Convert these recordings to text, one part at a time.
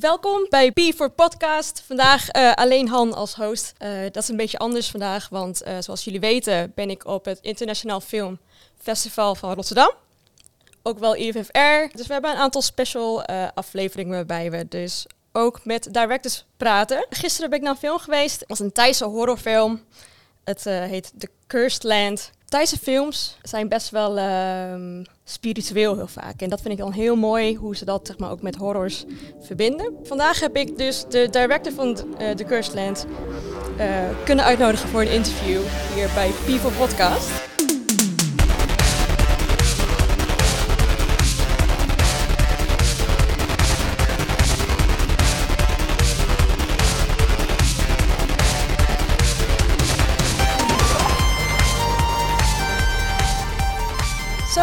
Welkom bij P voor Podcast. Vandaag uh, alleen Han als host. Uh, dat is een beetje anders vandaag, want uh, zoals jullie weten ben ik op het Internationaal Film Festival van Rotterdam. Ook wel IFFR. Dus we hebben een aantal special afleveringen waarbij we dus ook met directors praten. Gisteren ben ik naar een film geweest. Het was een Thaise horrorfilm. Het heet The Cursed Land. Thaise films zijn best wel uh, spiritueel heel vaak. En dat vind ik dan heel mooi, hoe ze dat zeg maar, ook met horrors verbinden. Vandaag heb ik dus de director van uh, The Cursed Land uh, kunnen uitnodigen voor een interview hier bij People Podcast.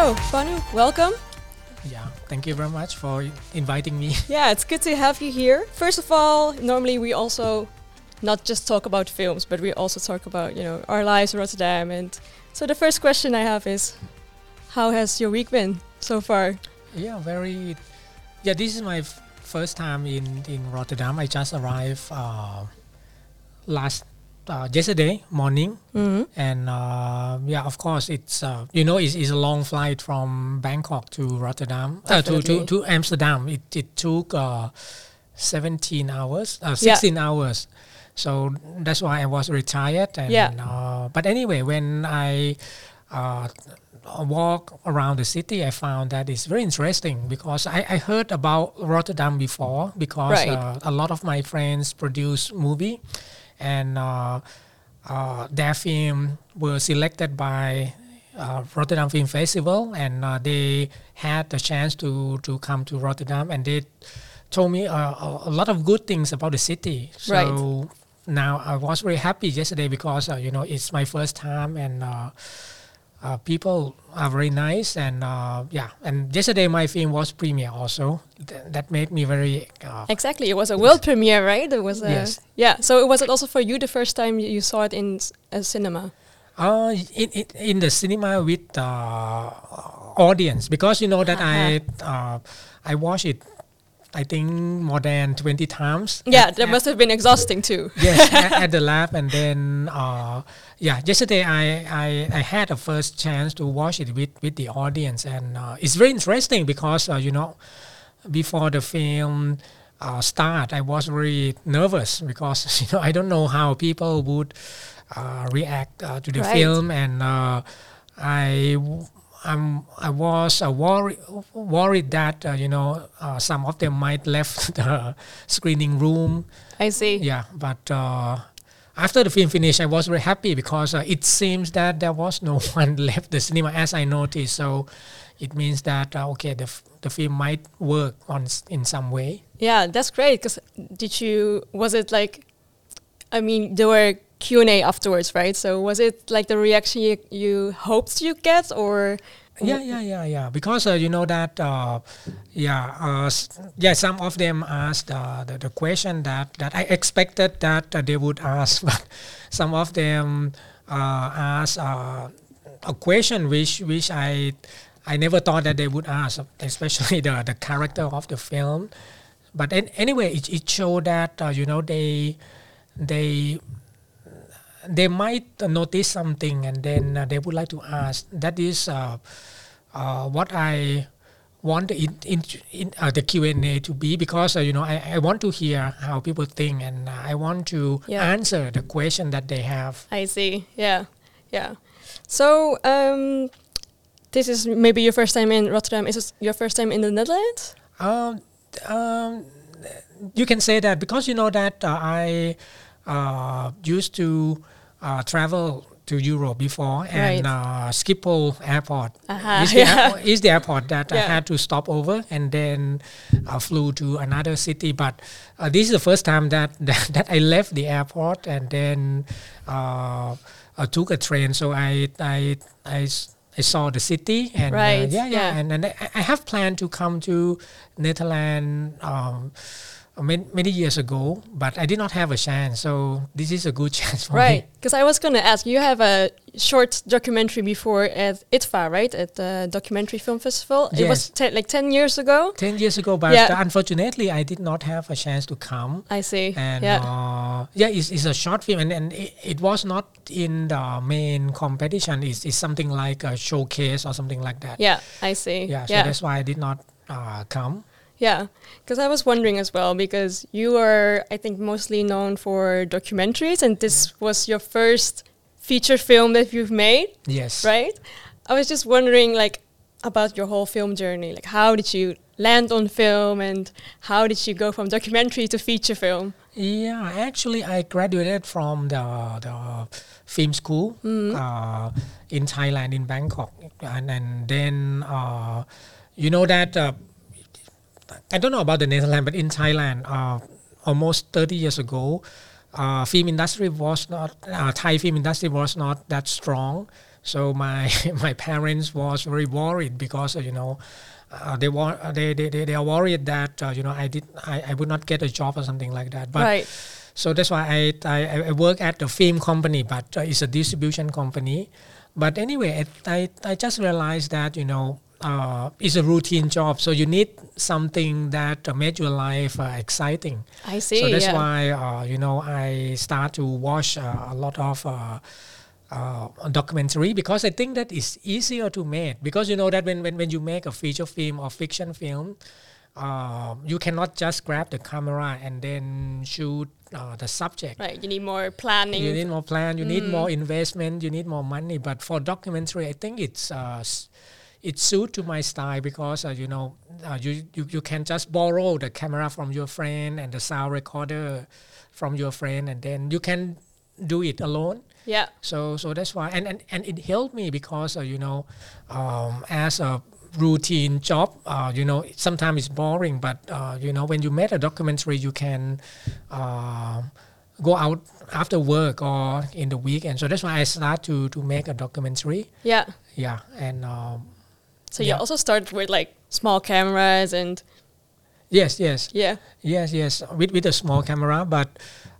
So, Panu, welcome. Yeah, thank you very much for inviting me. Yeah, it's good to have you here. First of all, normally we also not just talk about films, but we also talk about, you know, our lives in Rotterdam. And so the first question I have is, how has your week been so far? Yeah, very. Yeah, this is my first time in in Rotterdam. I just arrived uh, last uh, yesterday morning, mm-hmm. and uh, yeah, of course, it's uh, you know it's, it's, a long flight from Bangkok to Rotterdam uh, to, to to Amsterdam. It it took uh, seventeen hours, uh, sixteen yeah. hours. So that's why I was retired. And, yeah. but anyway, when I walk around the city, I found that it's very interesting because I, I heard about Rotterdam before because right. a lot of my friends produce movie and uh, uh, their film were selected by uh, Rotterdam Film Festival, and uh, they had the chance to to come to Rotterdam, and they told me uh, a lot of good things about the city. So right. now I was very happy yesterday because uh, you know it's my first time, and uh, people are very nice and uh, yeah and yesterday my film was premiere also. Th- that made me very uh, exactly it was a world premiere right? It was a, yes. Yeah so it was it also for you the first time you saw it in a cinema? Uh in, in, in the cinema with uh, audience because you know that uh-huh. i uh, i watched it I think more than 20 times. Yeah, at, that must have been exhausting too. yes, at, at, the lab. And then, uh, yeah, yesterday I, I, I, had a first chance to watch it with, with the audience. And uh, it's very interesting because, uh, you know, before the film uh, start, I was very nervous because, you know, I don't know how people would uh, react uh, to the right. film. And I I'm I was uh, worried worried that uh, you know uh, some of them might left the screening room. I see. Yeah, but uh, after the film finished, I was very happy because uh, it seems that there was no one left the cinema as I noticed. So it means that uh, okay, the f- the film might work on s- in some way. Yeah, that's great. Because did you was it like, I mean, there were Q and A afterwards, right? So was it like the reaction you, you hoped you get, or? Yeah, yeah, yeah, yeah. Because uh, you know that, uh, yeah, uh, yeah. Some of them asked uh, the, the question that that I expected that uh, they would ask, but some of them uh, asked a question which which I I never thought that they would ask, especially the the character of the film. But anyway, it, it showed that you know they they they might notice something and then uh, they would like to ask. That is uh, uh, what I want in, in, in uh, the Q&A to be because uh, you know I, I want to hear how people think and I want to yeah. answer the question that they have. I see. Yeah. Yeah. So um, this is maybe your first time in Rotterdam. Is it your first time in the Netherlands? Um, um, you can say that because you know that uh, I used to uh, travel to Europe before, and right. uh, Schiphol Airport uh-huh. is, the yeah. airport, is the airport that yeah. I had to stop over, and then I flew to another city. But uh, this is the first time that, that, that I left the airport, and then uh, I took a train. So I I I. I saw the city and uh, right. yeah, yeah, yeah, and, and I have planned to come to Netherlands um, many, many years ago, but I did not have a chance. So this is a good chance for Right, me. because I was going to ask, you have a short documentary before at IDFA, right? At the Documentary Film Festival. Yes. It was te- like 10 years ago. Ten years ago, but Yeah. unfortunately, I did not have a chance to come. I see. And yeah. uh, yeah, it's, it's a short film, and, and it, it was not in the main competition. It's, it's something like a showcase or something like that. yeah, I see. Yeah, so yeah. that's why I did not uh, come. Yeah, because I was wondering as well, because you are, I think, mostly known for documentaries, and this was your first feature film that you've made, Yes. right? I was just wondering, like, about your whole film journey. Like, how did you land on film, and how did you go from documentary to feature film? Yeah, actually, I graduated from the the film school uh, in Thailand, in Bangkok, and, and then uh, you know that uh, I don't know about the Netherlands, but in Thailand, uh, almost 30 years ago, uh, film industry was not uh, Thai film industry was not that strong. So my my parents was very worried because uh, you know. Uh, they, were, they, they, they, they are worried that uh, you know I did I, I would not get a job or something like that. But right. so that's why I, I, I work at the film company, but uh, it's a distribution company. But anyway, I, I, I just realized that, you know, uh, it's a routine job. So you need something that uh, make your life uh, exciting. I see. so that's yeah. why, uh, you know, I start to watch uh, a lot of uh, uh, documentary because I think that is easier to make. Because you know that when, when, when you make a feature film or fiction film, uh, you cannot just grab the camera and then shoot uh, the subject. Right. You need more planning. You need more plan. You need more investment. You need more money. But for documentary, I think it's uh, it suit to my style because uh, you know uh, you, you you can just borrow the camera from your friend and the sound recorder from your friend, and then you can do it alone. yeah. So so that's why and and, and it helped me because uh, you know um, as a routine job uh, you know sometimes it's boring but uh, you know when you make a documentary you can uh, go out after work or in the weekend so that's why I start to to make a documentary Yeah. yeah and um, So you also started with like small cameras and yes yes yeah. Yes, yes, with with a small camera, but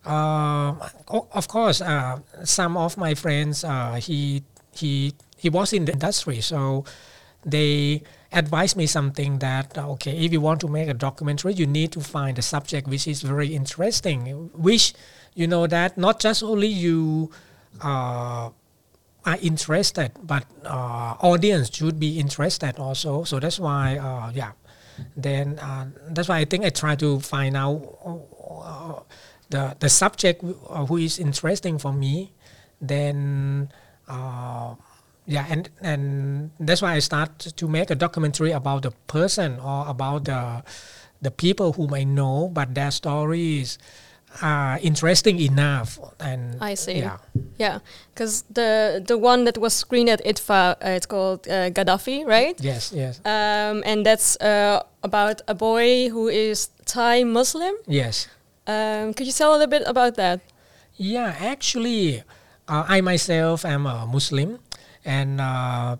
uh, of course, uh, some of my friends, uh, he he he was in the industry, so they advised me something that uh, okay, if you want to make a documentary, you need to find a subject which is very interesting, which you know that not just only you. Are interested, but uh, audience should be interested also. So that's why, uh, yeah, then uh, that's why I think I try to find out uh, the the subject who- uh, who is interesting for me. Then uh, yeah, and and that's why I start to make a documentary about the person or about the the people whom I know, but their stories are interesting enough. And I see. Yeah. Yeah, because the the one that was screened at IDFA, uh, it's called uh, Gaddafi, right? Yes. Yes. Um, and that's uh, about a boy who is Thai Muslim. Yes. Um, could you tell a little bit about that? Yeah, actually, uh, I myself am a Muslim, and uh,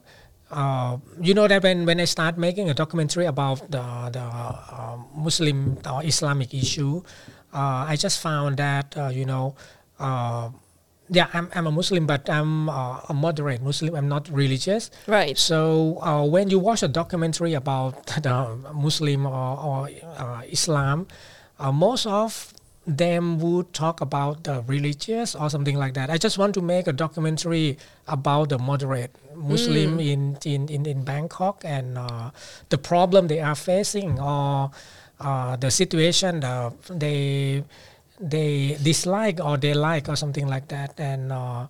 uh, you know that when, when I start making a documentary about the the uh, Muslim or Islamic issue, uh, I just found that uh, you know. Uh, yeah, I'm, I'm a Muslim, but I'm uh, a moderate Muslim. I'm not religious. Right. So uh, when you watch a documentary about the Muslim or, or uh, Islam, uh, most of them would talk about the religious or something like that. I just want to make a documentary about the moderate Muslim in, in, in, in Bangkok and uh, the problem they are facing or uh, the situation the, they they dislike or they like or something like that and uh,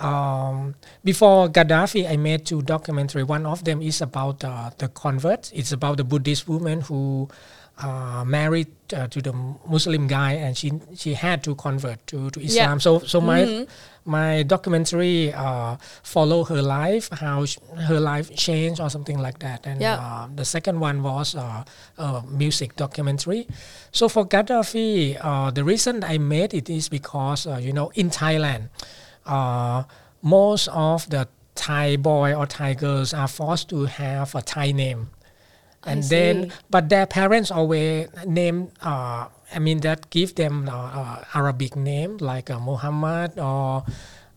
um, before Gaddafi, I made two documentary. One of them is about uh, the convert. It's about the Buddhist woman who uh, married uh, to the Muslim guy, and she she had to convert to, to Islam. So so my my documentary uh, follow her life, how sh- her life changed or something like that. And Yeah. uh, the second one was uh, a music documentary. So for Gaddafi, uh, the reason I made it is because uh, you know in Thailand uh, most of the Thai boy or Thai girls are forced to have a Thai name. And then, but their parents always name uh, I mean that give them Arabic name like uh, Muhammad or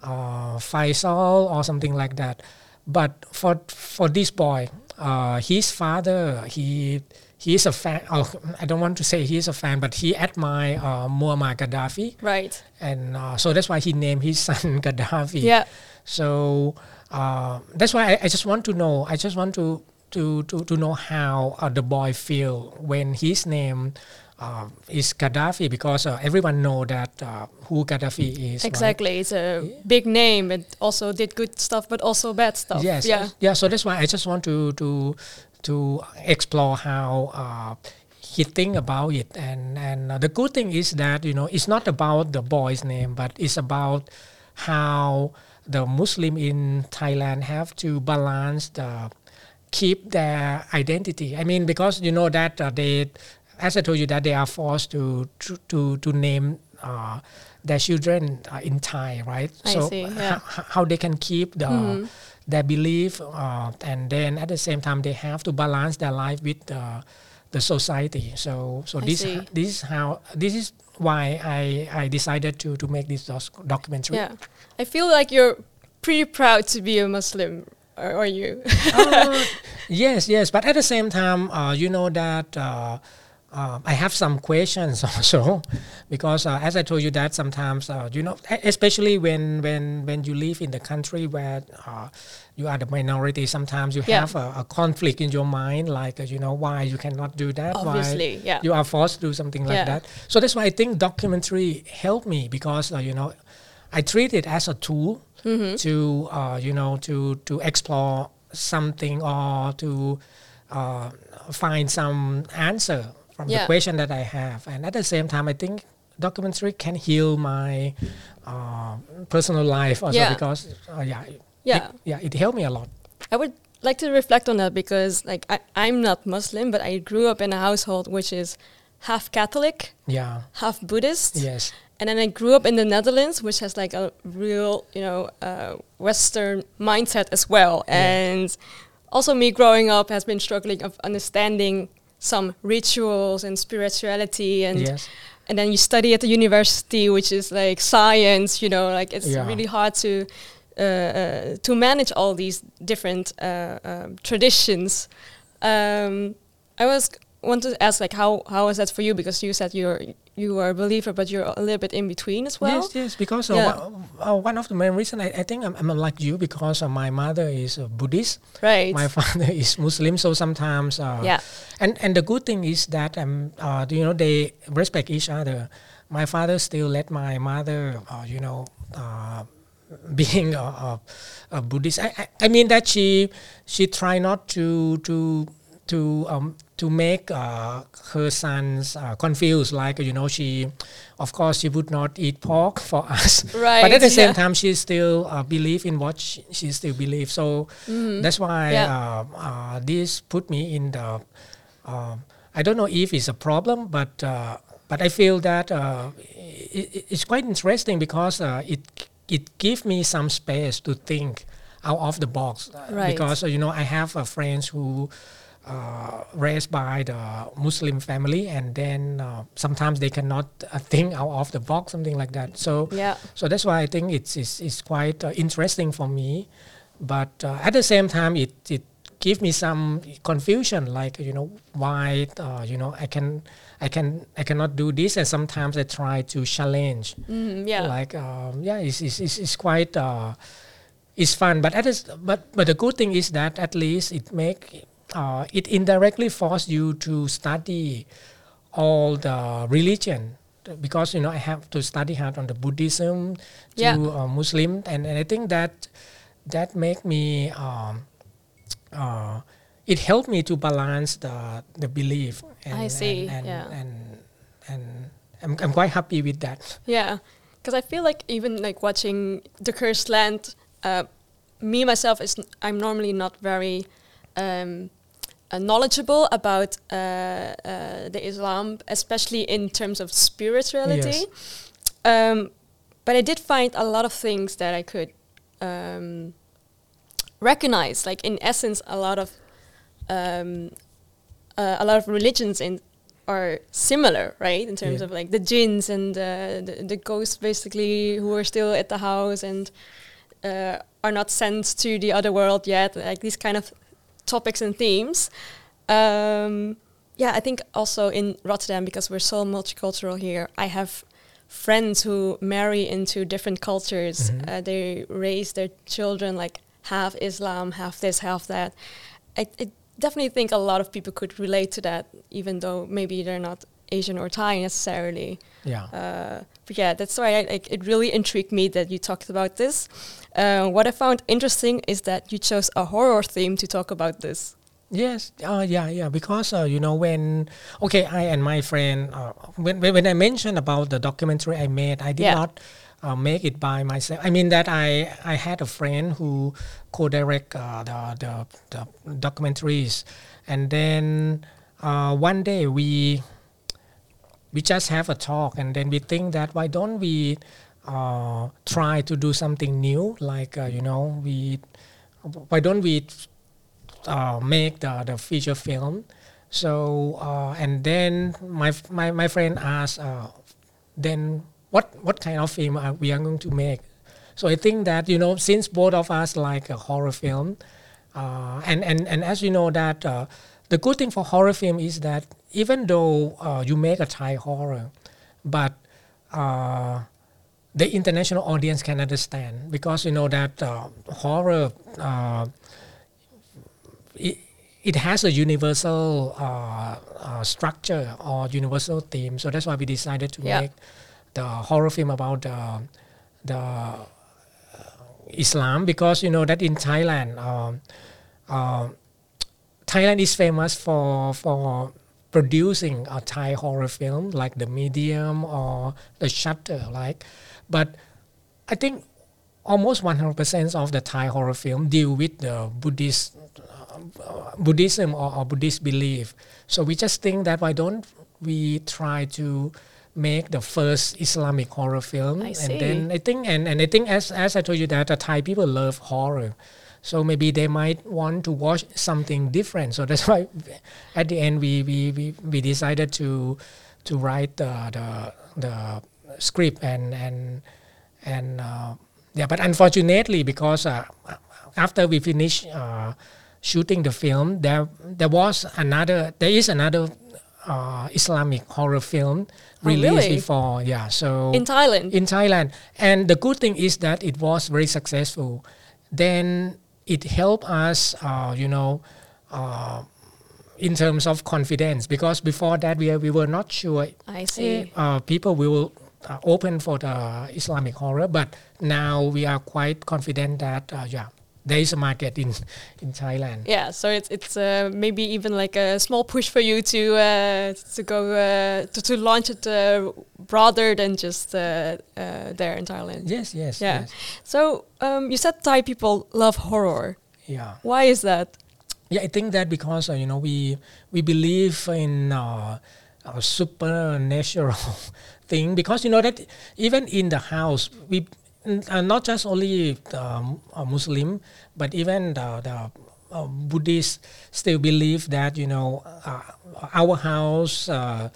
uh, Faisal or something like that. But for for this boy, uh, his father he he is a fan. Oh, I don't want to say he is a fan, but he admire uh, Muammar Gaddafi, Right. and uh, so that's why he named his son Gaddafi. Yeah. So uh, that's why I, I just want to know. I just want to to to, to know how uh, the boy feel when his name uh, is Gaddafi because uh, everyone know that uh, who Gaddafi is. right? Exactly. It's a big name. and also did good stuff, but also bad stuff. Yes. Yeah. Yeah. So that's why I just want to to to explore how. Uh, he think about it and and uh, the good thing is that you know it's not about the boy's name but it's about how the muslim in thailand have to balance the keep their identity i mean because you know that uh, they as i told you that they are forced to to to, name uh, their children uh, in thai right I so see, yeah. h- how they can keep the their belief uh, and then at the same time they have to balance their life with the society so so I this see. this is how this is why i i decided to to make this doc- documentary Yeah. I feel like you're pretty proud to be a Muslim, or are you? Uh, yes, yes, but at the same time, uh, you know that uh, uh, I have some questions also, because uh, as I told you that sometimes uh, you know, especially when when when you live in the country where uh, you are the minority, sometimes you Yeah. have a, a conflict in your mind, like uh, you know why you cannot do that, Obviously, why yeah. you are forced to do something like Yeah. that. So that's why I think documentary helped me because uh, you know I treat it as a tool Mm-hmm. to uh, you know to to explore something or to uh, find some answer from Yeah. the question that I have. And at the same time, I think documentary can heal my uh, personal life also Yeah. because uh, yeah Yeah. it, yeah it helped me a lot. I would like to reflect on that because, like, I, I'm not Muslim, but I grew up in a household which is half Catholic, Yeah. half Buddhist. Yes. And then I grew up in the Netherlands, which has like a real, you know, uh, Western mindset as well. And also, me growing up has been struggling of understanding some rituals and spirituality, and Yes. and then you study at the university, which is like science. You know, like it's Yeah. really hard to uh, uh, to manage all these different uh, um, traditions. Um, I was wanted to ask like how how is that for you because you said you're you are a believer but you're a little bit in between as well. yes, yes, because uh, Yeah. one, uh, one of the main reason I, I think I'm, I'm like you because uh, my mother is a Buddhist, Right. my father is Muslim, so sometimes uh, yeah. and and the good thing is that um uh, you know they respect each other. My father still let my mother uh, you know uh, being a, a, a Buddhist. I, I I mean that she she try not to to to um to make uh, her sons uh, confused. Like you know she, of course she would not eat pork for us. Right. But at the same yeah. time she still uh, believe in what she, she still believes. So that's why Yeah. uh, uh, this put me in the. Um, I don't know if it's a problem, but uh, but I feel that uh, it, it's quite interesting because uh, it it gives me some space to think out of the box. Right. Because you know I have friends who. Uh, raised by the Muslim family, and then uh, sometimes they cannot uh, think out of the box, something like that. So, Yeah. so that's why I think it's it's, it's quite uh, interesting for me, but uh, at the same time it it gives me some confusion, like you know why uh, you know I can I can I cannot do this, and sometimes I try to challenge, Mm, yeah. like um, yeah, it's, it's, it's, it's quite uh, it's fun, but at this, but but the good thing is that at least it make uh, it indirectly forced you to study all the religion because you know I have to study hard on the Buddhism to Yeah. uh, Muslim and, and I think that that make me um, uh, it helped me to balance the the belief and, I see, and and, yeah. and, and I'm, I'm quite happy with that Yeah, because I feel like even like watching The Cursed Land, uh, me myself is I'm normally not very um, knowledgeable about uh, uh, the Islam, especially in terms of spirituality. Um, but I did find a lot of things that I could um, recognize. Like in essence, a lot of um, uh, a lot of religions in are similar, right? In terms Yeah. of like the jinns and uh, the the ghosts, basically, who are still at the house and uh, are not sent to the other world yet. Like these kind of topics and themes. Um, yeah, I think also in Rotterdam because we're so multicultural here. I have friends who marry into different cultures. Mhm. Uh, they raise their children like half Islam, half this, half that. I, I definitely think a lot of people could relate to that, even though maybe they're not Asian or Thai necessarily. Yeah. Uh, but yeah, that's why I, like, it really intrigued me that you talked about this. Uh, what I found interesting is that you chose a horror theme to talk about this. Yes, uh, yeah, yeah. Because uh, you know when okay, I and my friend uh, when when I mentioned about the documentary I made, I did Yeah. not uh, make it by myself. I mean that I I had a friend who co-direct uh, the, the the documentaries, and then uh, one day we we just have a talk, and then we think that why don't we uh, try to do something new, like uh, you know we why don't we uh, make the, the feature film. So uh, and then my my, my friend asked, uh, then what what kind of film are we are going to make? So I think that you know since both of us like a horror film, uh, and and and as you know that the good thing for horror film is that even though uh, you make a Thai horror, but uh, the international audience can understand because you know that uh, horror uh, it, it has a universal uh, uh, structure or universal theme. So that's why we decided to Yeah. make the horror film about the the uh, Islam because you know that in Thailand, um, uh, Thailand is famous for for producing a Thai horror film like the Medium or the Shutter, like. But I think almost 100% of the Thai horror film deal with the Buddhist uh, Buddhism or, or Buddhist belief. So we just think that why don't we try to make the first Islamic horror film? I And then. I think and, and I think as as I told you that the Thai people love horror. So maybe they might want to watch something different. So that's why at the end we we, we, we decided to to write the the, the script and and and uh, yeah but unfortunately because uh, after we finished uh, shooting the film there there was another there is another uh, Islamic horror film Oh, released really? before yeah so In Thailand. in Thailand. And the good thing is that it was very successful. Then it helped us, uh, you know, uh, in terms of confidence because before that we, we were not sure I see. uh, people will uh, open for the Islamic horror, but now we are quite confident that uh, yeah, there is a market in in Thailand. Yeah, so it's it's uh, maybe even like a small push for you to uh, to go uh, to, to launch it uh, broader than just uh, uh, there in Thailand. Yes, yes, Yeah. yes. So um, you said Thai people love horror. yeah. Why is that? Yeah, I think that because uh, you know we we believe in uh, a supernatural thing because you know that even in the house we n- uh, not just only um, Muslim but even the, the uh, Buddhists still believe that you know uh, our house. Uh,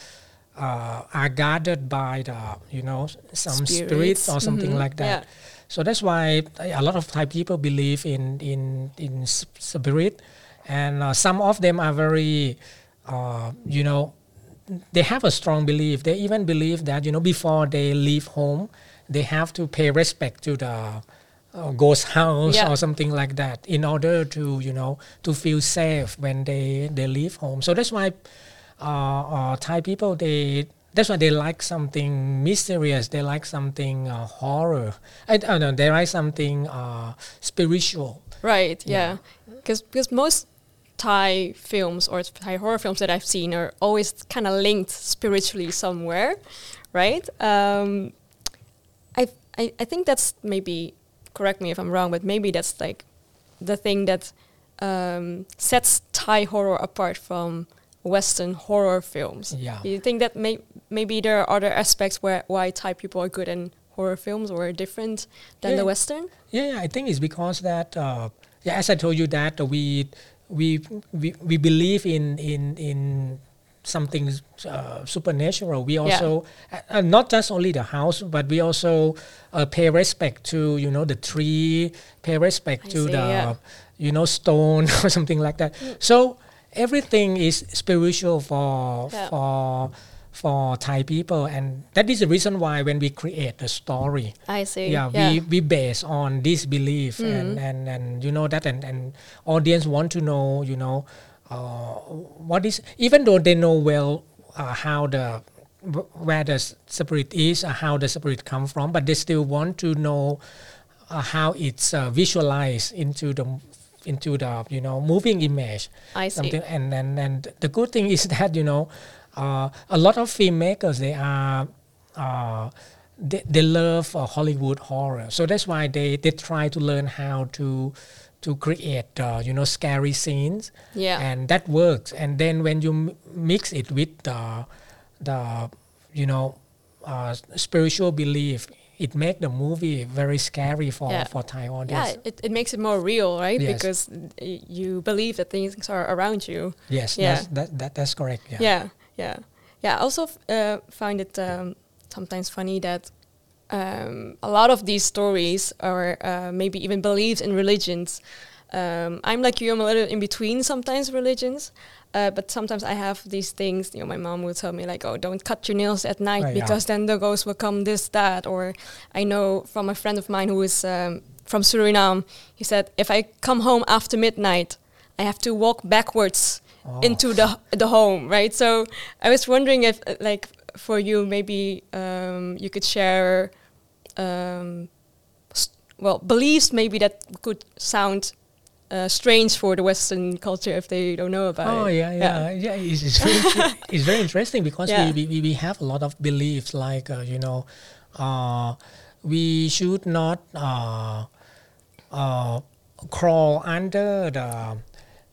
uh, are guarded by the you know some spirits, or something Mhm. like that. Yeah. So that's why a lot of Thai people believe in in in spirit, and uh, some of them are very, uh, you know, they have a strong belief. They even believe that you know before they leave home, they have to pay respect to the uh, ghost house Yeah. or something like that in order to you know to feel safe when they they leave home. So that's why uh, uh, Thai people they that's why they like something mysterious. They like something uh, horror. I don't know. They like something uh, spiritual. Right. Yeah. Yeah. Because because most Thai films or Thai horror films that I've seen are always kind of linked spiritually somewhere, right? Um, I, I think that's maybe correct me if I'm wrong, but maybe that's like the thing that um, sets Thai horror apart from Western horror films. Yeah. Do you think that may, maybe there are other aspects where why Thai people are good in horror films or different than Yeah. the Western? Yeah, yeah, I think it's because that uh, yeah, as I told you that we we we, we believe in in in something uh, supernatural. We also uh, uh, not just only the house, but we also uh, pay respect to you know the tree, pay respect I to see, the yeah. you know stone or something like that. So everything is spiritual for Yeah. for for Thai people, and that is the reason why when we create a story, I see. yeah, we we base on this belief and, and and you know that and and audience want to know you know what is even though they know well uh, how the where the spirit is uh, how the spirit come from but they still want to know uh, how it's uh, visualized into the into the you know moving image I see. something and, and and the good thing is that you know uh, a lot of filmmakers they are uh, they, they love uh, Hollywood horror so that's why they they try to learn how to to create uh, you know scary scenes Yeah. and that works and then when you m- mix it with the the you know uh, spiritual belief it make the movie very scary for Yeah. for Thai Yeah, audience it, it makes it more real, right? Yes. Because you believe that things are around you. yes Yeah. that's, that, that that's correct yeah Yeah, yeah, yeah. I also f- uh, find it um, sometimes funny that um, a lot of these stories, or uh, maybe even beliefs in religions, um, I'm like you. I'm a little in between sometimes religions. Uh, but sometimes I have these things, you know, my mom will tell me like, oh, don't cut your nails at night Oh, yeah. because then the ghost will come this, that. Or I know from a friend of mine who is um, from Suriname, he said, if I come home after midnight, I have to walk backwards Oh. into the the home, right? So I was wondering if, like, for you, maybe um, you could share, um, well, beliefs maybe that could sound uh, strange for the Western culture if they don't know about Oh it. yeah, yeah, yeah. It's, it's, very, it's very interesting because Yeah. we, we, we have a lot of beliefs like uh, you know, uh, we should not uh, uh, crawl under the,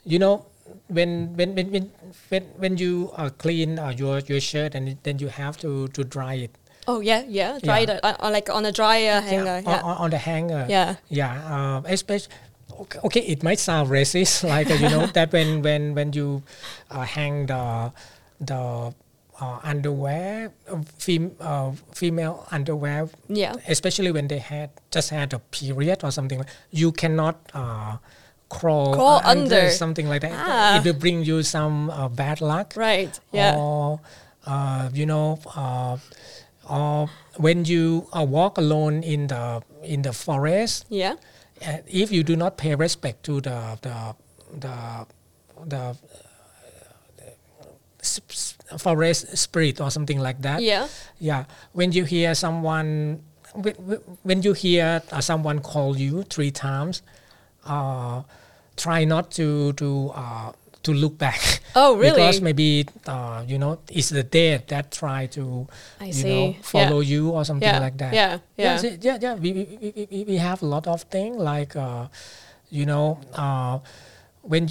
you know, when when when when when, when you uh, clean uh, your your shirt and then you have to to dry it. Oh yeah, yeah. Dry Yeah. uh, uh, like on a dryer hanger. on, Yeah, on, on the hanger. yeah. Yeah, um, especially. Okay, okay, it might sound racist, like uh, you know that when when when you uh, hang the the uh, underwear, uh, fem- uh, female underwear, yeah. especially when they had just had a period or something, you cannot uh, crawl, Crawl uh, under. something like that. Ah. It will bring you some uh, bad luck Right. Yeah. or uh, you know uh, or when you uh, walk alone in the in the forest yeah. uh, if you do not pay respect to the the the the s- forest spirit or something like that Yeah. yeah when you hear someone wh- wh- when you hear uh, someone call you three times uh, try not to to uh, to look back Oh, really? because maybe uh, you know it's the dead that try to I you see. know Yeah. follow you or something Yeah. like that Yeah. Yeah. yeah yeah, yeah. We, we, we, we- have a lot of things like uh, you know uh, when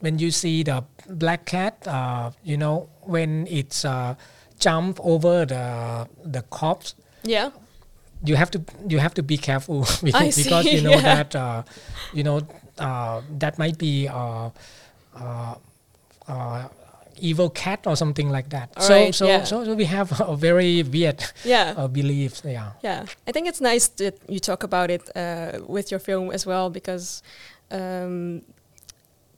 when you see the black cat uh, you know when it's uh, jump over the the cops Yeah. you have to you have to be careful because, because see, you know yeah. that uh, you know uh, that might be uh, evil cat or something like that. so Right, so, yeah. so so we have a very weird Yeah. uh, beliefs. Yeah. Yeah, I think it's nice that you talk about it uh, with your film as well because um,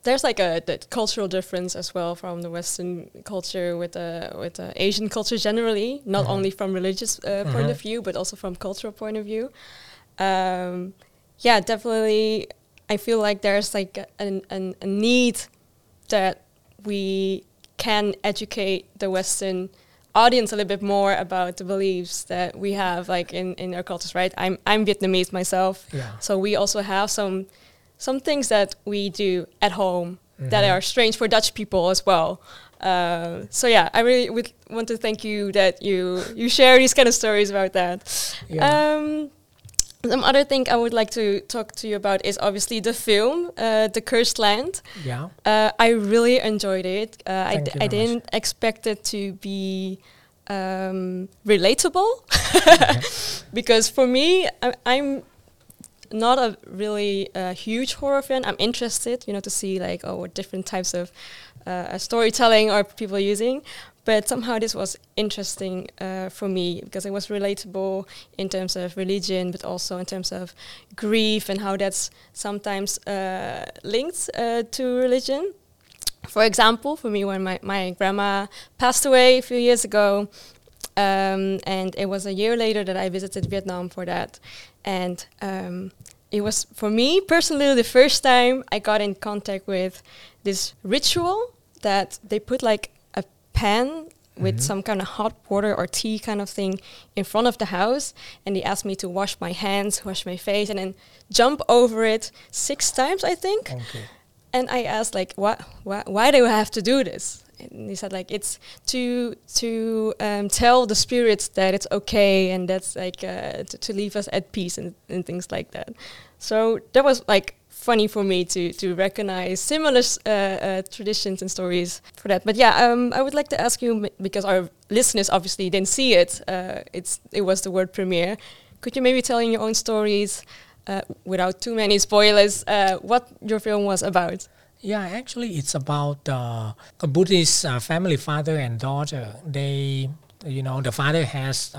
there's like a the cultural difference as well from the Western culture with the with the Asian culture generally, not Mhm. only from religious uh, point Mhm. of view but also from cultural point of view. Um, yeah, definitely. I feel like there's like an, an, a need that we can educate the Western audience a little bit more about the beliefs that we have like in, in our cultures, right? I'm I'm Vietnamese myself. Yeah. So we also have some some things that we do at home that Mhm. are strange for Dutch people as well. Uh, so yeah, I really would want to thank you that you you share these kind of stories about that. Yeah. Um, some other thing I would like to talk to you about is obviously the film, uh, The Cursed Land. yeah. Uh, I really enjoyed it. Uh, I, d- you I very much. didn't expect it to be um, relatable because for me, I, I'm not a really uh, huge horror fan. I'm interested, you know, to see like oh what different types of uh, storytelling are people using. But somehow this was interesting uh, for me because it was relatable in terms of religion, but also in terms of grief and how that's sometimes uh, linked uh, to religion. For example, for me, when my, my grandma passed away a few years ago, um, and it was a year later that I visited Vietnam for that. And um, it was, for me personally, the first time I got in contact with this ritual that they put like pan with mm-hmm. some kind of hot water or tea kind of thing in front of the house and he asked me to wash my hands wash my face and then jump over it six times i think okay. and i asked like what why, why do i have to do this and he said like it's to to um, tell the spirits that it's okay and that's like uh, to, to leave us at peace and, and things like that so that was like funny for me to to recognize similar uh, uh, traditions and stories for that. But yeah, um, I would like to ask you because our listeners obviously didn't see it. Uh, it's it was the word premiere. Could you maybe tell in your own stories, uh, without too many spoilers, uh, what your film was about? Yeah, actually, it's about a Buddhist family, father and daughter. They, you know, the father has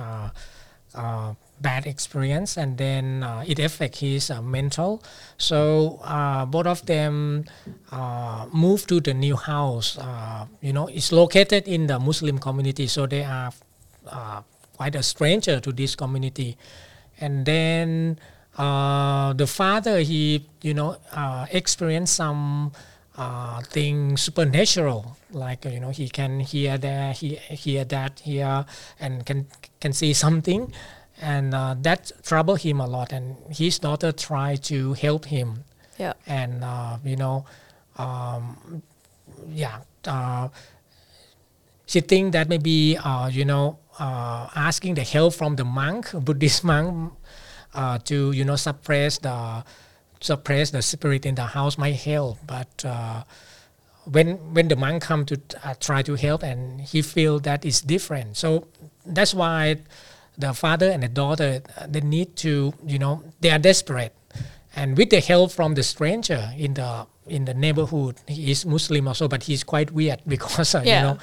bad experience and then uh, it affects his uh, mental. So uh, both of them uh, move to the new house. Uh, you know it's located in the muslim community so they are uh, quite a stranger to this community. And then the father he you know experienced some uh, thing supernatural like you know he can hear there he hear that here and can can see something and uh, that troubled him a lot and his daughter tried to help him. Yeah. And uh, you know um, yeah uh, she think that maybe uh, you know uh, asking the help from the monk buddhist monk uh, to you know suppress the suppress the spirit in the house might help. But when when the monk come to try to help and he feel that is different. So that's why the father and the daughter they need to you know they are desperate. And with the help from the stranger in the in the neighborhood he is muslim also but he's quite weird because uh, yeah. you know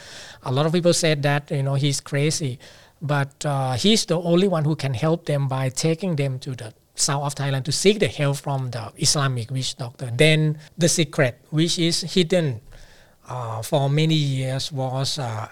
a lot of people said that you know he's crazy. But uh, he's the only one who can help them by taking them to the south of thailand to seek the help from the islamic witch doctor. Then the secret which is hidden uh, for many years was uh,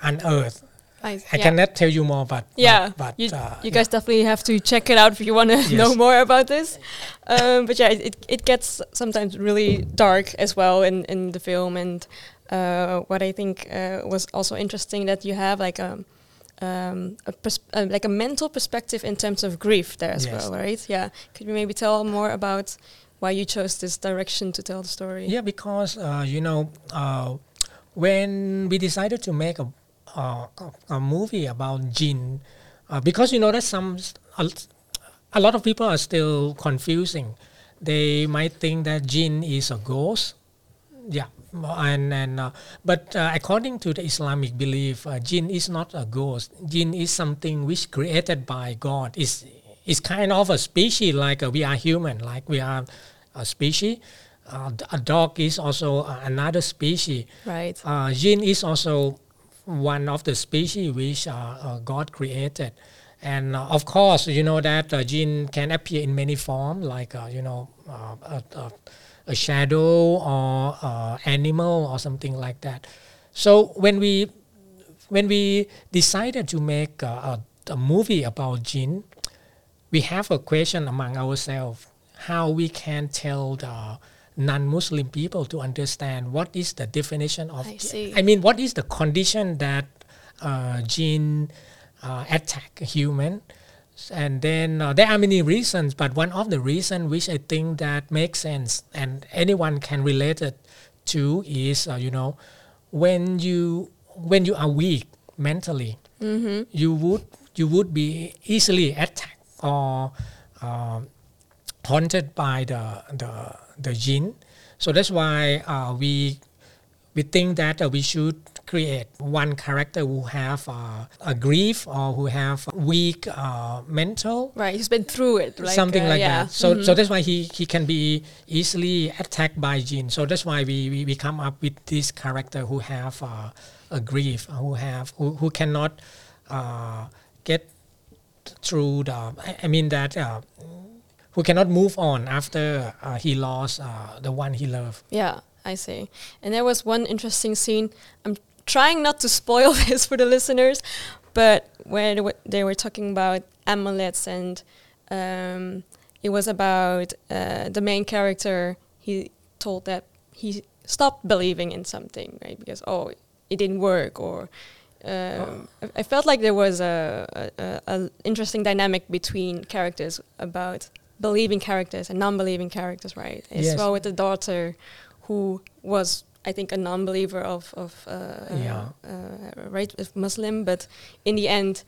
I, I cannot tell you more, but yeah, but, but you, uh, you guys yeah. definitely have to check it out if you want to yes. know more about this. Um, but yeah, it it gets sometimes really dark as well in in the film, and uh, what I think uh, was also interesting that you have like a. Um, a uh, like a mental perspective in terms of grief there as yes. well, right? Yeah. Could you maybe tell more about why you chose this direction to tell the story? Yeah, because uh, you know, uh, when we decided to make a uh, a movie about jinn uh, because you know that some a, a, lot of people are still confusing. They might think that jinn is a ghost. Yeah and and uh, but uh, according to the islamic belief uh, jinn is not a ghost. Jinn is something which created by god. Is is kind of a species like uh, we are human like we are a species. Uh, a dog is also another species. Right. Jinn is also one of the species which uh, God created. And uh, of course, you know that uh, jinn can appear in many forms, like uh, you know uh, a, a, a, shadow or uh, animal or something like that. So when we when we decided to make a, a movie about jinn, we have a question among ourselves: how we can tell the non-Muslim people to understand what is the definition of. I, see. I mean, what is the condition that uh, jinn uh, attack a human? And then uh, there are many reasons, but one of the reasons which I think that makes sense and anyone can relate it to is, uh, you know, when you when you are weak mentally, mm-hmm. you would you would be easily attacked or uh, haunted by the the the jinn. So that's why uh, we we think that uh, we should create one character who have uh, a grief or who have weak uh, mental Right, he's been through it. Like, something uh, like yeah. that. So so that's why he he can be easily attacked by jinn. So that's why we, we, we come up with this character who have uh, a grief, who have who, who cannot uh, get through the. I, I mean that. Who cannot move on after uh, he lost uh, the one he loved. Yeah, I see. And there was one interesting scene. I'm trying not to spoil this for the listeners, but where they were, talking about amulets and um, it was about uh, the main character. He told that he stopped believing in something, right? Because oh, it didn't work, or um, I, I felt like there was a, a, a interesting dynamic between characters about believing characters and non-believing characters, right? As Yes. well with the daughter, who was I think a non-believer of of uh, Yeah. uh, right of Muslim, but in the end,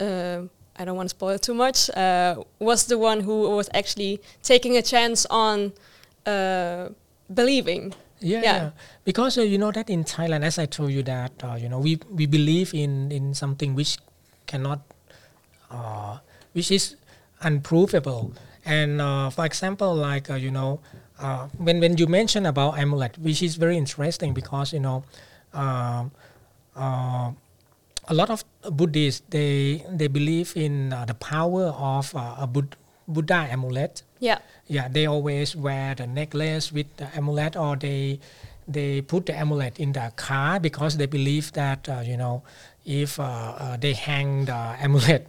uh, I don't want to spoil too much. Uh, was the one who was actually taking a chance on uh, believing. Yeah, Yeah. yeah. because uh, you know that in Thailand, as I told you that uh, you know we we believe in in something which cannot, uh, which is unprovable. And uh, for example, like uh, you know, uh, when when you mention about amulet, which is very interesting because you know, um uh, a lot of Buddhists they they believe in uh, the power of uh, a Bud- Buddha amulet Yeah, yeah they always wear the necklace with the amulet or they they put the amulet in the car because they believe that uh, you know if uh, uh, they hang the amulet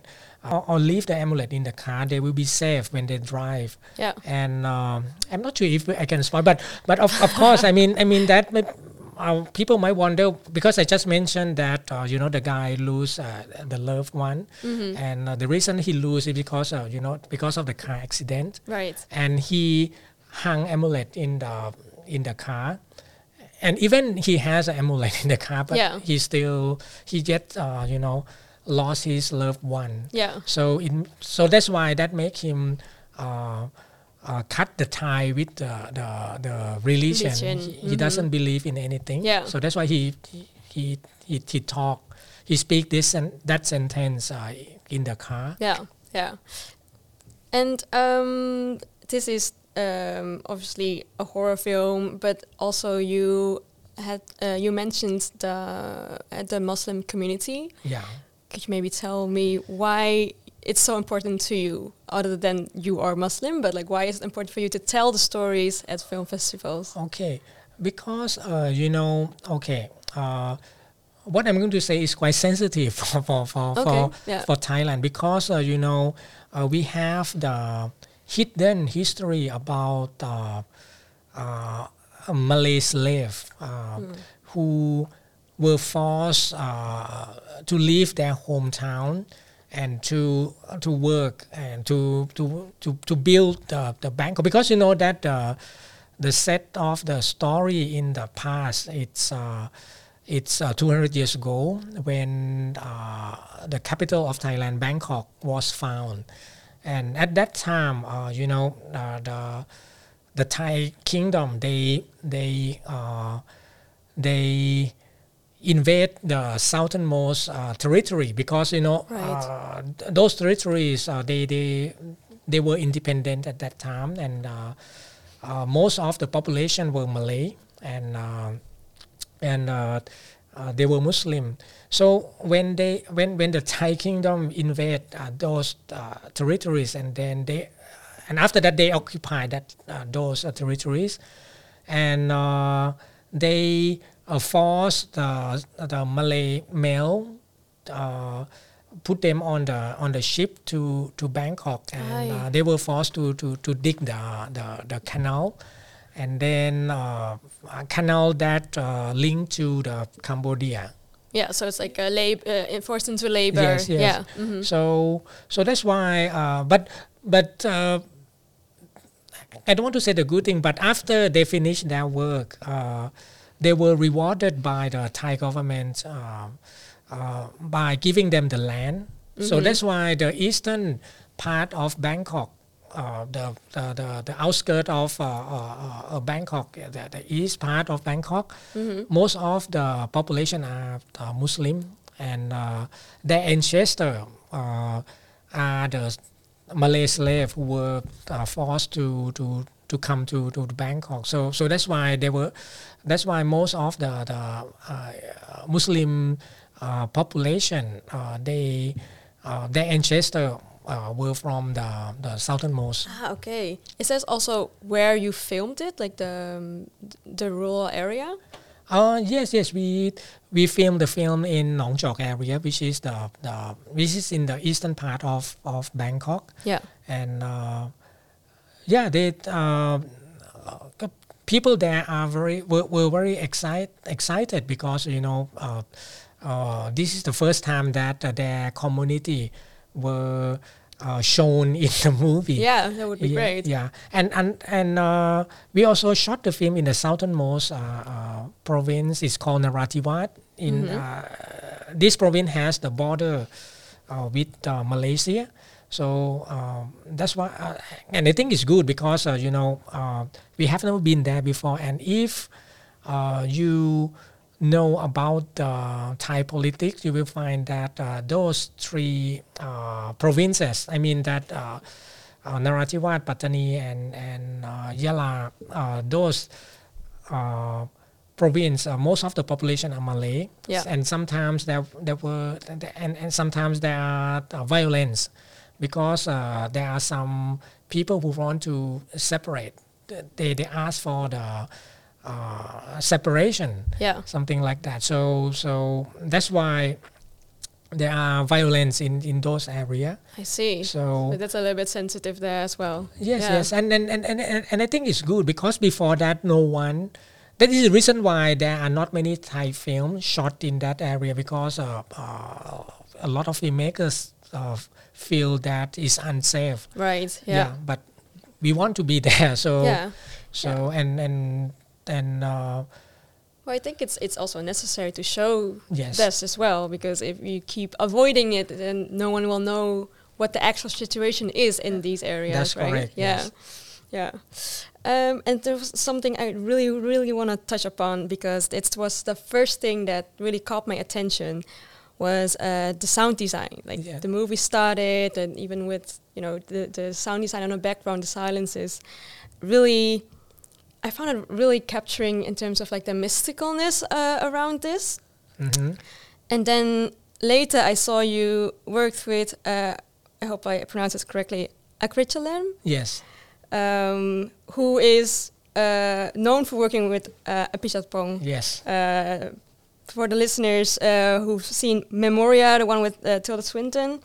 or, or leave the amulet in the car they will be safe when they drive yeah, and um, I'm not sure if I can spoil, but but of, of course, I mean I mean that may- uh, people might wonder because I just mentioned that uh, you know the guy lose uh, the loved one, and uh, the reason he lose is because uh, you know because of the car accident, right. and he hung amulet in the in the car. And even he has an amulet in the car, but Yeah. he still he yet uh, you know lost his loved one. Yeah, So in so that's why that make him uh, uh, cut the tie with the the, the religion. Religion, He, he doesn't believe in anything. Yeah. So that's why he he he he talk. He speak this and that sentence uh, in the car. yeah, yeah. And um, this is um, obviously a horror film, but also you had uh, you mentioned the uh, the Muslim community. Yeah. Could you maybe tell me why it's so important to you, other than you are Muslim, but like why is it important for you to tell the stories at film festivals? Okay. Because uh, you know, okay. Uh, what I'm going to say is quite sensitive for for for for, yeah. for Thailand because uh, you know uh, we have the hidden history about uh, uh, Malay slave uh, who were forced uh, to leave their hometown and to to work and to to to, to build the, the Bangkok because you know that uh, the set of the story in the past it's uh, it's uh, 200 years ago when uh, the capital of Thailand, Bangkok, was found, and at that time, uh, you know, the the Thai kingdom they they they invade the southernmost uh, territory because you know Right. uh, th- those territories uh, they they they were independent at that time and uh, uh, most of the population were Malay and uh, and uh, uh, they were Muslim. So when they when when the Thai kingdom invade uh, those uh, territories and then they and after that they occupy that uh, those uh, territories and uh, they uh, force the the Malay male uh, put them on the on the ship to to Bangkok and uh, they were forced to to to dig the the, the canal and then uh, a canal that uh, linked to the Cambodia Yeah, so it's like a lab, uh, enforced into labor. Yes, yes. Yeah. mhm. so so that's why uh, but but uh, I don't want to say the good thing but after they finished their work uh, they were rewarded by the Thai government uh, uh, by giving them the land. So that's why the eastern part of Bangkok uh, the, the, the the outskirt of uh, uh, uh, Bangkok, the, the east part of Bangkok, most of the population are uh, Muslim, and uh, their ancestor uh, are the Malay slaves who were uh, forced to to to come to, to Bangkok. So so that's why they were, that's why most of the the uh, Muslim uh, population uh, they uh, their ancestor uh, were from the the southernmost. Ah, okay. It says also where you filmed it, like the um, the rural area. Uh, yes, yes, we we filmed the film in Nong Chok area, which is the, the which is in the eastern part of, of Bangkok, Yeah. and uh, yeah, they uh, people there are very were, were very excited excited because you know uh, uh, this is the first time that uh, their community were uh, shown in the movie. Yeah, that would be yeah, great. Yeah, and and and uh, we also shot the film in the southernmost uh, uh, province. It's called Narathiwat. In Mm-hmm. uh, this province has the border uh, with uh, Malaysia. So um, that's why, uh, and I think it's good because uh, you know uh, we have never been there before, and if uh, you know about uh, Thai politics, you will find that uh, those three uh, provinces, I mean that uh, uh, Narathiwat, Pattani, and and uh, Yala, uh, those uh, province, uh, most of the population are Malay, Yeah. and sometimes there there were and, and sometimes there are uh, violence because uh, there are some people who want to separate. They they ask for the uh, separation Yeah. something like that. So so that's why there are violence in in those area. I see. So But that's a little bit sensitive there as well. yes, Yeah. yes, and and, and and and and I think it's good because before that, no one. That is the reason why there are not many Thai films shot in that area because uh, uh, a lot of filmmakers uh, feel that is unsafe. Right. Yeah. but we want to be there. So Yeah. so and and and uh, Well, I think it's it's also necessary to show yes. this as well because if you keep avoiding it, then no one will know what the actual situation is in these areas. That's right? correct, Yeah. yes. Yeah. Um, and there was something I really, really want to touch upon because it was the first thing that really caught my attention was uh, the sound design. Like Yeah. the movie started, and even with you know the the sound design on the background, the silences, really, I found it really capturing in terms of like the mysticalness uh, around this. hmm And then later I saw you worked with, uh, I hope I pronounce this correctly, Akritchalerm, Yes. um, who is uh, known for working with uh, Apichatpong. Yes. Uh, for the listeners uh, who've seen Memoria, the one with uh, Tilda Swinton,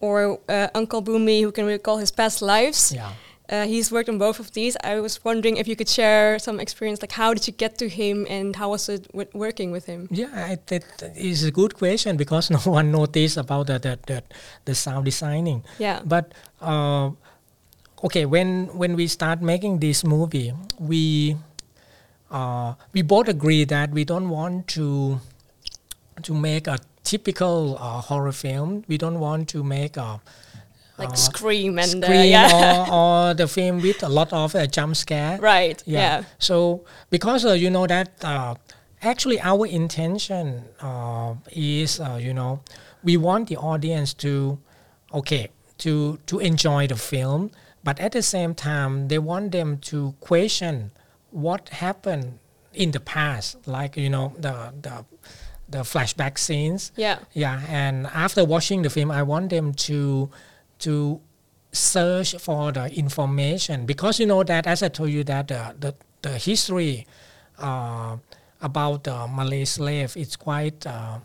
or uh, Uncle Boonmee, who can recall his past lives. Yeah. Uh, he's worked on both of these. I was wondering if you could share some experience, like how did you get to him and how was it w- working with him? Yeah, I, that is a good question because no one noticed about the the, the, the sound designing. Yeah. But uh, okay, when when we start making this movie, we uh, we both agree that we don't want to to make a typical uh, horror film. We don't want to make a like uh, Scream and uh, scream yeah. or, or the film with a lot of uh, jump scare. right. Yeah. So because uh, you know that uh, actually our intention uh, is uh, you know we want the audience to okay to to enjoy the film, but at the same time they want them to question what happened in the past, like you know the the the flashback scenes. Yeah. Yeah, and after watching the film, I want them to to search for the information because you know that as I told you that the the, the history uh, about the Malay slave is quite. Uh,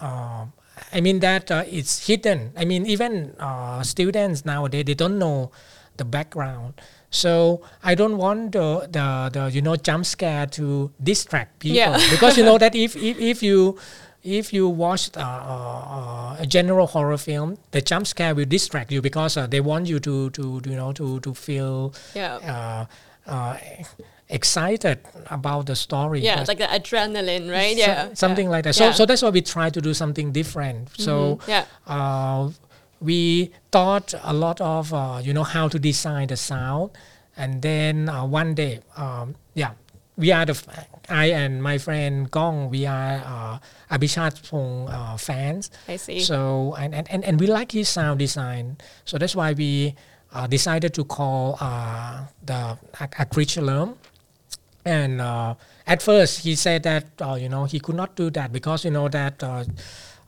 uh, I mean that uh, it's hidden. I mean even uh, students nowadays they don't know the background. So I don't want the, the, the you know jump scare to distract people Yeah. because you know that if, if, if you if you watch uh, uh, a general horror film, the jump scare will distract you because uh, they want you to, to you know to to feel Yeah. uh, uh, excited about the story. Yeah, it's like the adrenaline, right? so- yeah. something yeah. like that. So Yeah. so that's why we try to do something different. So Mhm, yeah. We thought a lot of uh, you know how to design the sound, and then uh, one day, um, yeah, we are the f- I and my friend Gong, we are uh, Apichatpong uh, fans. I see. So and, and, and, and we like his sound design. So that's why we uh, decided to call uh, the curriculum. And uh, at first he said that uh, you know he could not do that because you know that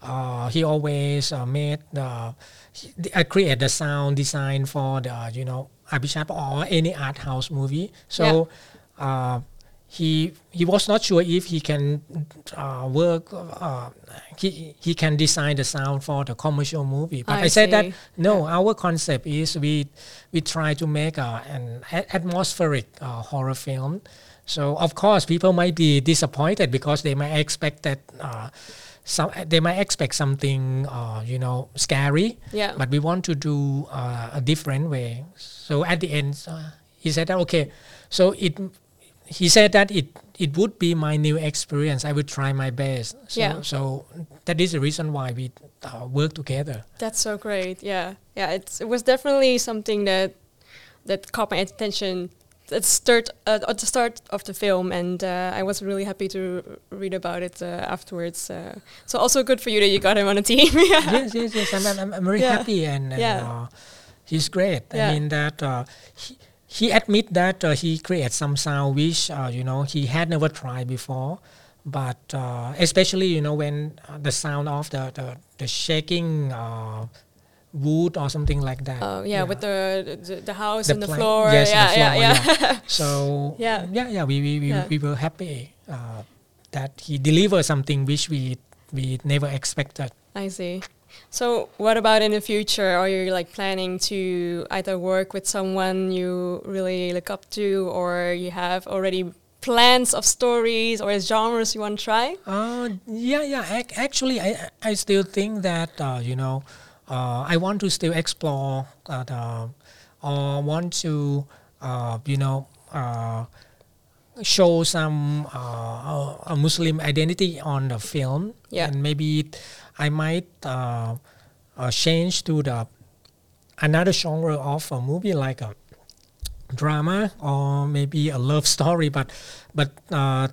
uh, uh, he always uh, made uh, he, uh, create the sound design for the you know Apichat or any art house movie. So. Uh, he he was not sure if he can uh, work uh, he he can design the sound for the commercial movie but I i, said that no our concept is we we try to make an atmospheric uh, horror film so of course people might be disappointed because they might expect that uh, some they might expect something uh, you know scary Yeah. but we want to do uh, a different way so at the end uh, he said that okay so it he said that it it would be my new experience i would try my best so, Yeah. so that is the reason why we uh, work together That's so great. Yeah, yeah. It's it was definitely something that that caught my attention at the start uh, at the start of the film, and uh, I was really happy to r- read about it uh, afterwards. Uh, so also good for you that you got him on a team. yeah. yes yes yes i'm, I'm, I'm very Yeah. happy and, and Yeah. uh, he's great Yeah. i mean that uh, he, he admit that uh, he created some sound which uh, you know he had never tried before but uh, especially you know when uh, the sound of the the, the shaking uh, wood or something like that Oh yeah, with the, the the house The and the floor. yes, the yeah, floor, yeah, yeah, So Yeah. yeah, yeah, we we, we, Yeah. we were happy uh, that he delivered something which we we never expected. I see. So what about in the future? Are you like planning to either work with someone you really look up to, or you have already plans of stories or genres you want to try? Uh, yeah, yeah. Ac- actually, I I still think that uh, you know I want to still explore uh, the or want to uh, you know uh, show some uh, a Muslim identity on the film, Yeah. and maybe I might uh, uh, change to the another genre of a movie like a drama or maybe a love story but but uh,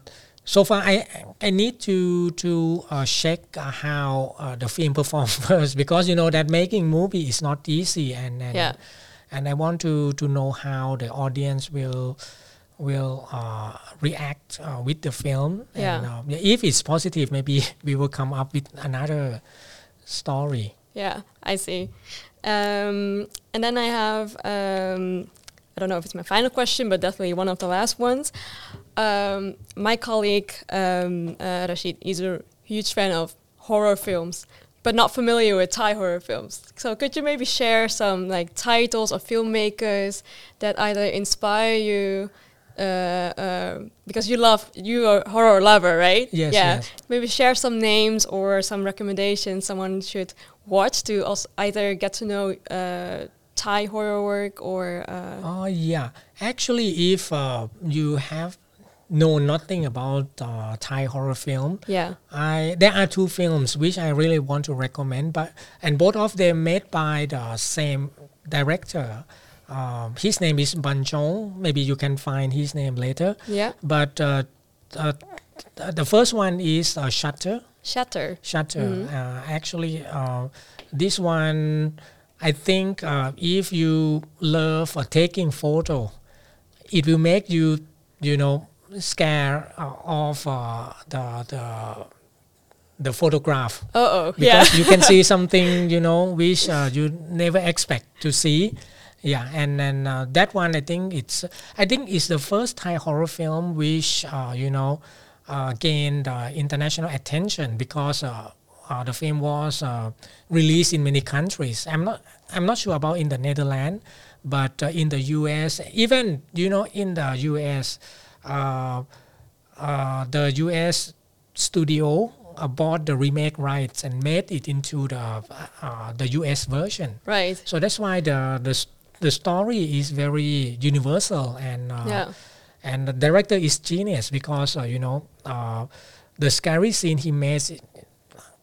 so far I I need to to uh, check uh, how uh, the film perform first because you know that making movie is not easy and and, Yeah. and I want to to know how the audience will will uh, react uh, with the film Yeah. and uh, if it's positive maybe we will come up with another story Yeah, I see. Um, and then I have, um, I don't know if it's my final question, but definitely one of the last ones. Um, my colleague, um, uh, Rashid, is a huge fan of horror films, but not familiar with Thai horror films. So could you maybe share some like titles or filmmakers that either inspire you? Uh, uh, because you love you are a horror lover, right? Yes, Yeah. yes. Maybe share some names or some recommendations someone should watch to also either get to know uh, Thai horror work or uh, Oh yeah, actually, if uh, you have know nothing about uh, Thai horror film, yeah, I there are two films which I really want to recommend, but and both of them made by the same director. Um, his name is Banjong. Maybe you can find his name later. yeah, But uh, uh, the first one is uh, Shutter. Shatter. Shutter. Mhm. Uh, actually, uh, this one, I think, uh, if you love uh, taking photo, it will make you, you know, scare uh, of uh, the the the photograph Oh, oh, yeah, because you can see something, you know, which uh, you never expect to see. Yeah, and then uh, that one, I think it's, I think it's the first Thai horror film which, uh, you know, uh, gained uh, international attention because uh, uh, the film was uh, released in many countries. I'm not, I'm not sure about in the Netherlands, but uh, in the U.S., even you know, in the U.S. Uh, uh, the U.S. studio bought the remake rights and made it into the uh, the U.S. version. right. So that's why the the the story is very universal and uh, yeah, and the director is genius because uh, you know uh, the scary scene he makes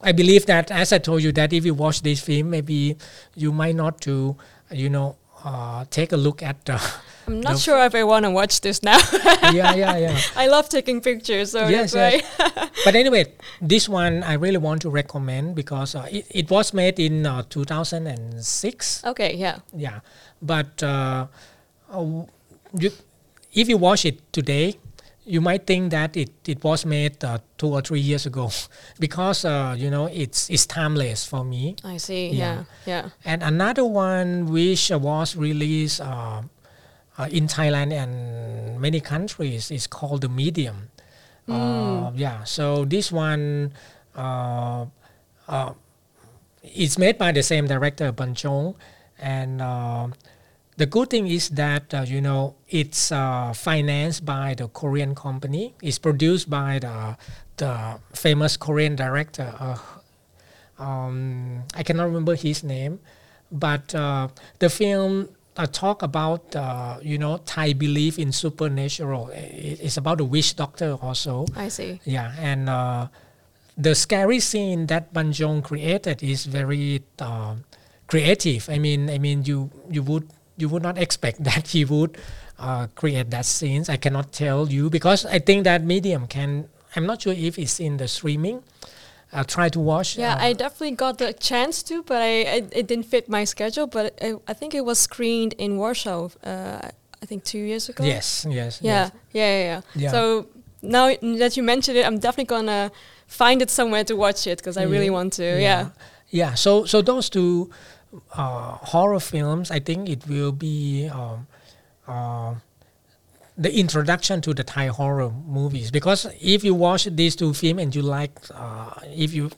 I believe that, as I told you, that if you watch this film, maybe you might not to, you know, uh, take a look at the. I'm not the- sure if I want to watch this now. yeah, yeah, yeah. I love taking pictures, so Yes, that's yes. But anyway, this one I really want to recommend because uh, it, it was made in uh, 2006. okay, yeah. Yeah, but uh, uh, you, if you watch it today, you might think that it, it was made uh, two or three years ago, because uh, you know it's it's timeless for me. I see. Yeah. Yeah, yeah. And another one which was released uh, uh, in Thailand and many countries is called The Medium. Uh, yeah, so this one uh, uh, is made by the same director, Banjong. And uh, the good thing is that, uh, you know, it's uh, financed by the Korean company. It's produced by the, the famous Korean director, uh, um, I cannot remember his name, but uh, the film uh, talk about uh, you know Thai belief in supernatural. It's about the witch doctor also. I see. Yeah, and uh, the scary scene that Banjong created is very uh, creative. I mean, I mean, you you would you would not expect that he would uh, create that scenes. I cannot tell you because I think that medium can. I'm not sure if it's in the streaming. I'll try to watch. Yeah, uh, I definitely got the chance to, but I, I it didn't fit my schedule. But I, I think it was screened in Warsaw. Uh, I think two years ago. Yes, yes. Yeah, yes. yeah, yeah, yeah. Yeah. So now that you mentioned it, I'm definitely gonna find it somewhere to watch it because I really want to. Yeah. Yeah. So so those two uh, horror films, I think it will be um, uh, the introduction to the Thai horror movies. Because if you watch these two films and you like, uh, if you,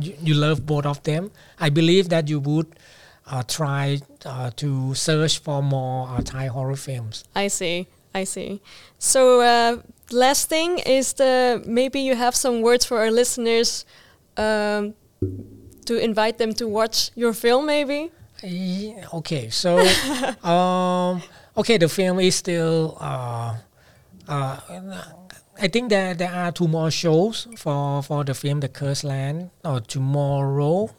you you love both of them, I believe that you would. Uh, try uh, to search for more uh, Thai horror films. I see. I see. So last thing is the maybe you have some words for our listeners um, to invite them to watch your film, maybe. Yeah, okay, so um, okay, the film is still. Uh, uh, I think that there are two more shows for for the film The Cursed Land or tomorrow.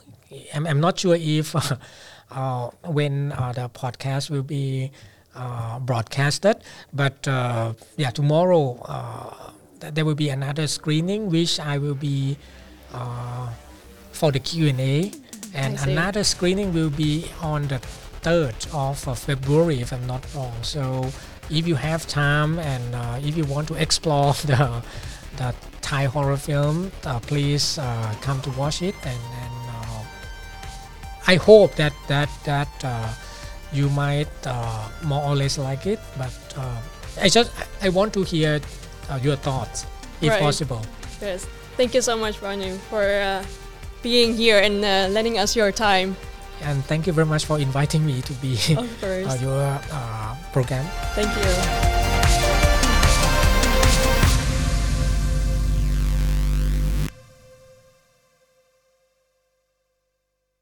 I'm, I'm not sure if uh, uh, when uh, the podcast will be uh, broadcasted, but uh, yeah, tomorrow uh, th- there will be another screening which I will be uh, for the Q and A, and another screening will be on the third of uh, February, if I'm not wrong. So if you have time and uh, if you want to explore the the Thai horror film, uh, please uh, come to watch it. And, and uh, I hope that that that uh, you might uh, more or less like it. But uh, I just I want to hear uh, your thoughts, if Right. possible. Yes. Thank you so much, Panu, for uh, being here and uh, lending us your time. And thank you very much for inviting me to be uh, your uh, program. Thank you.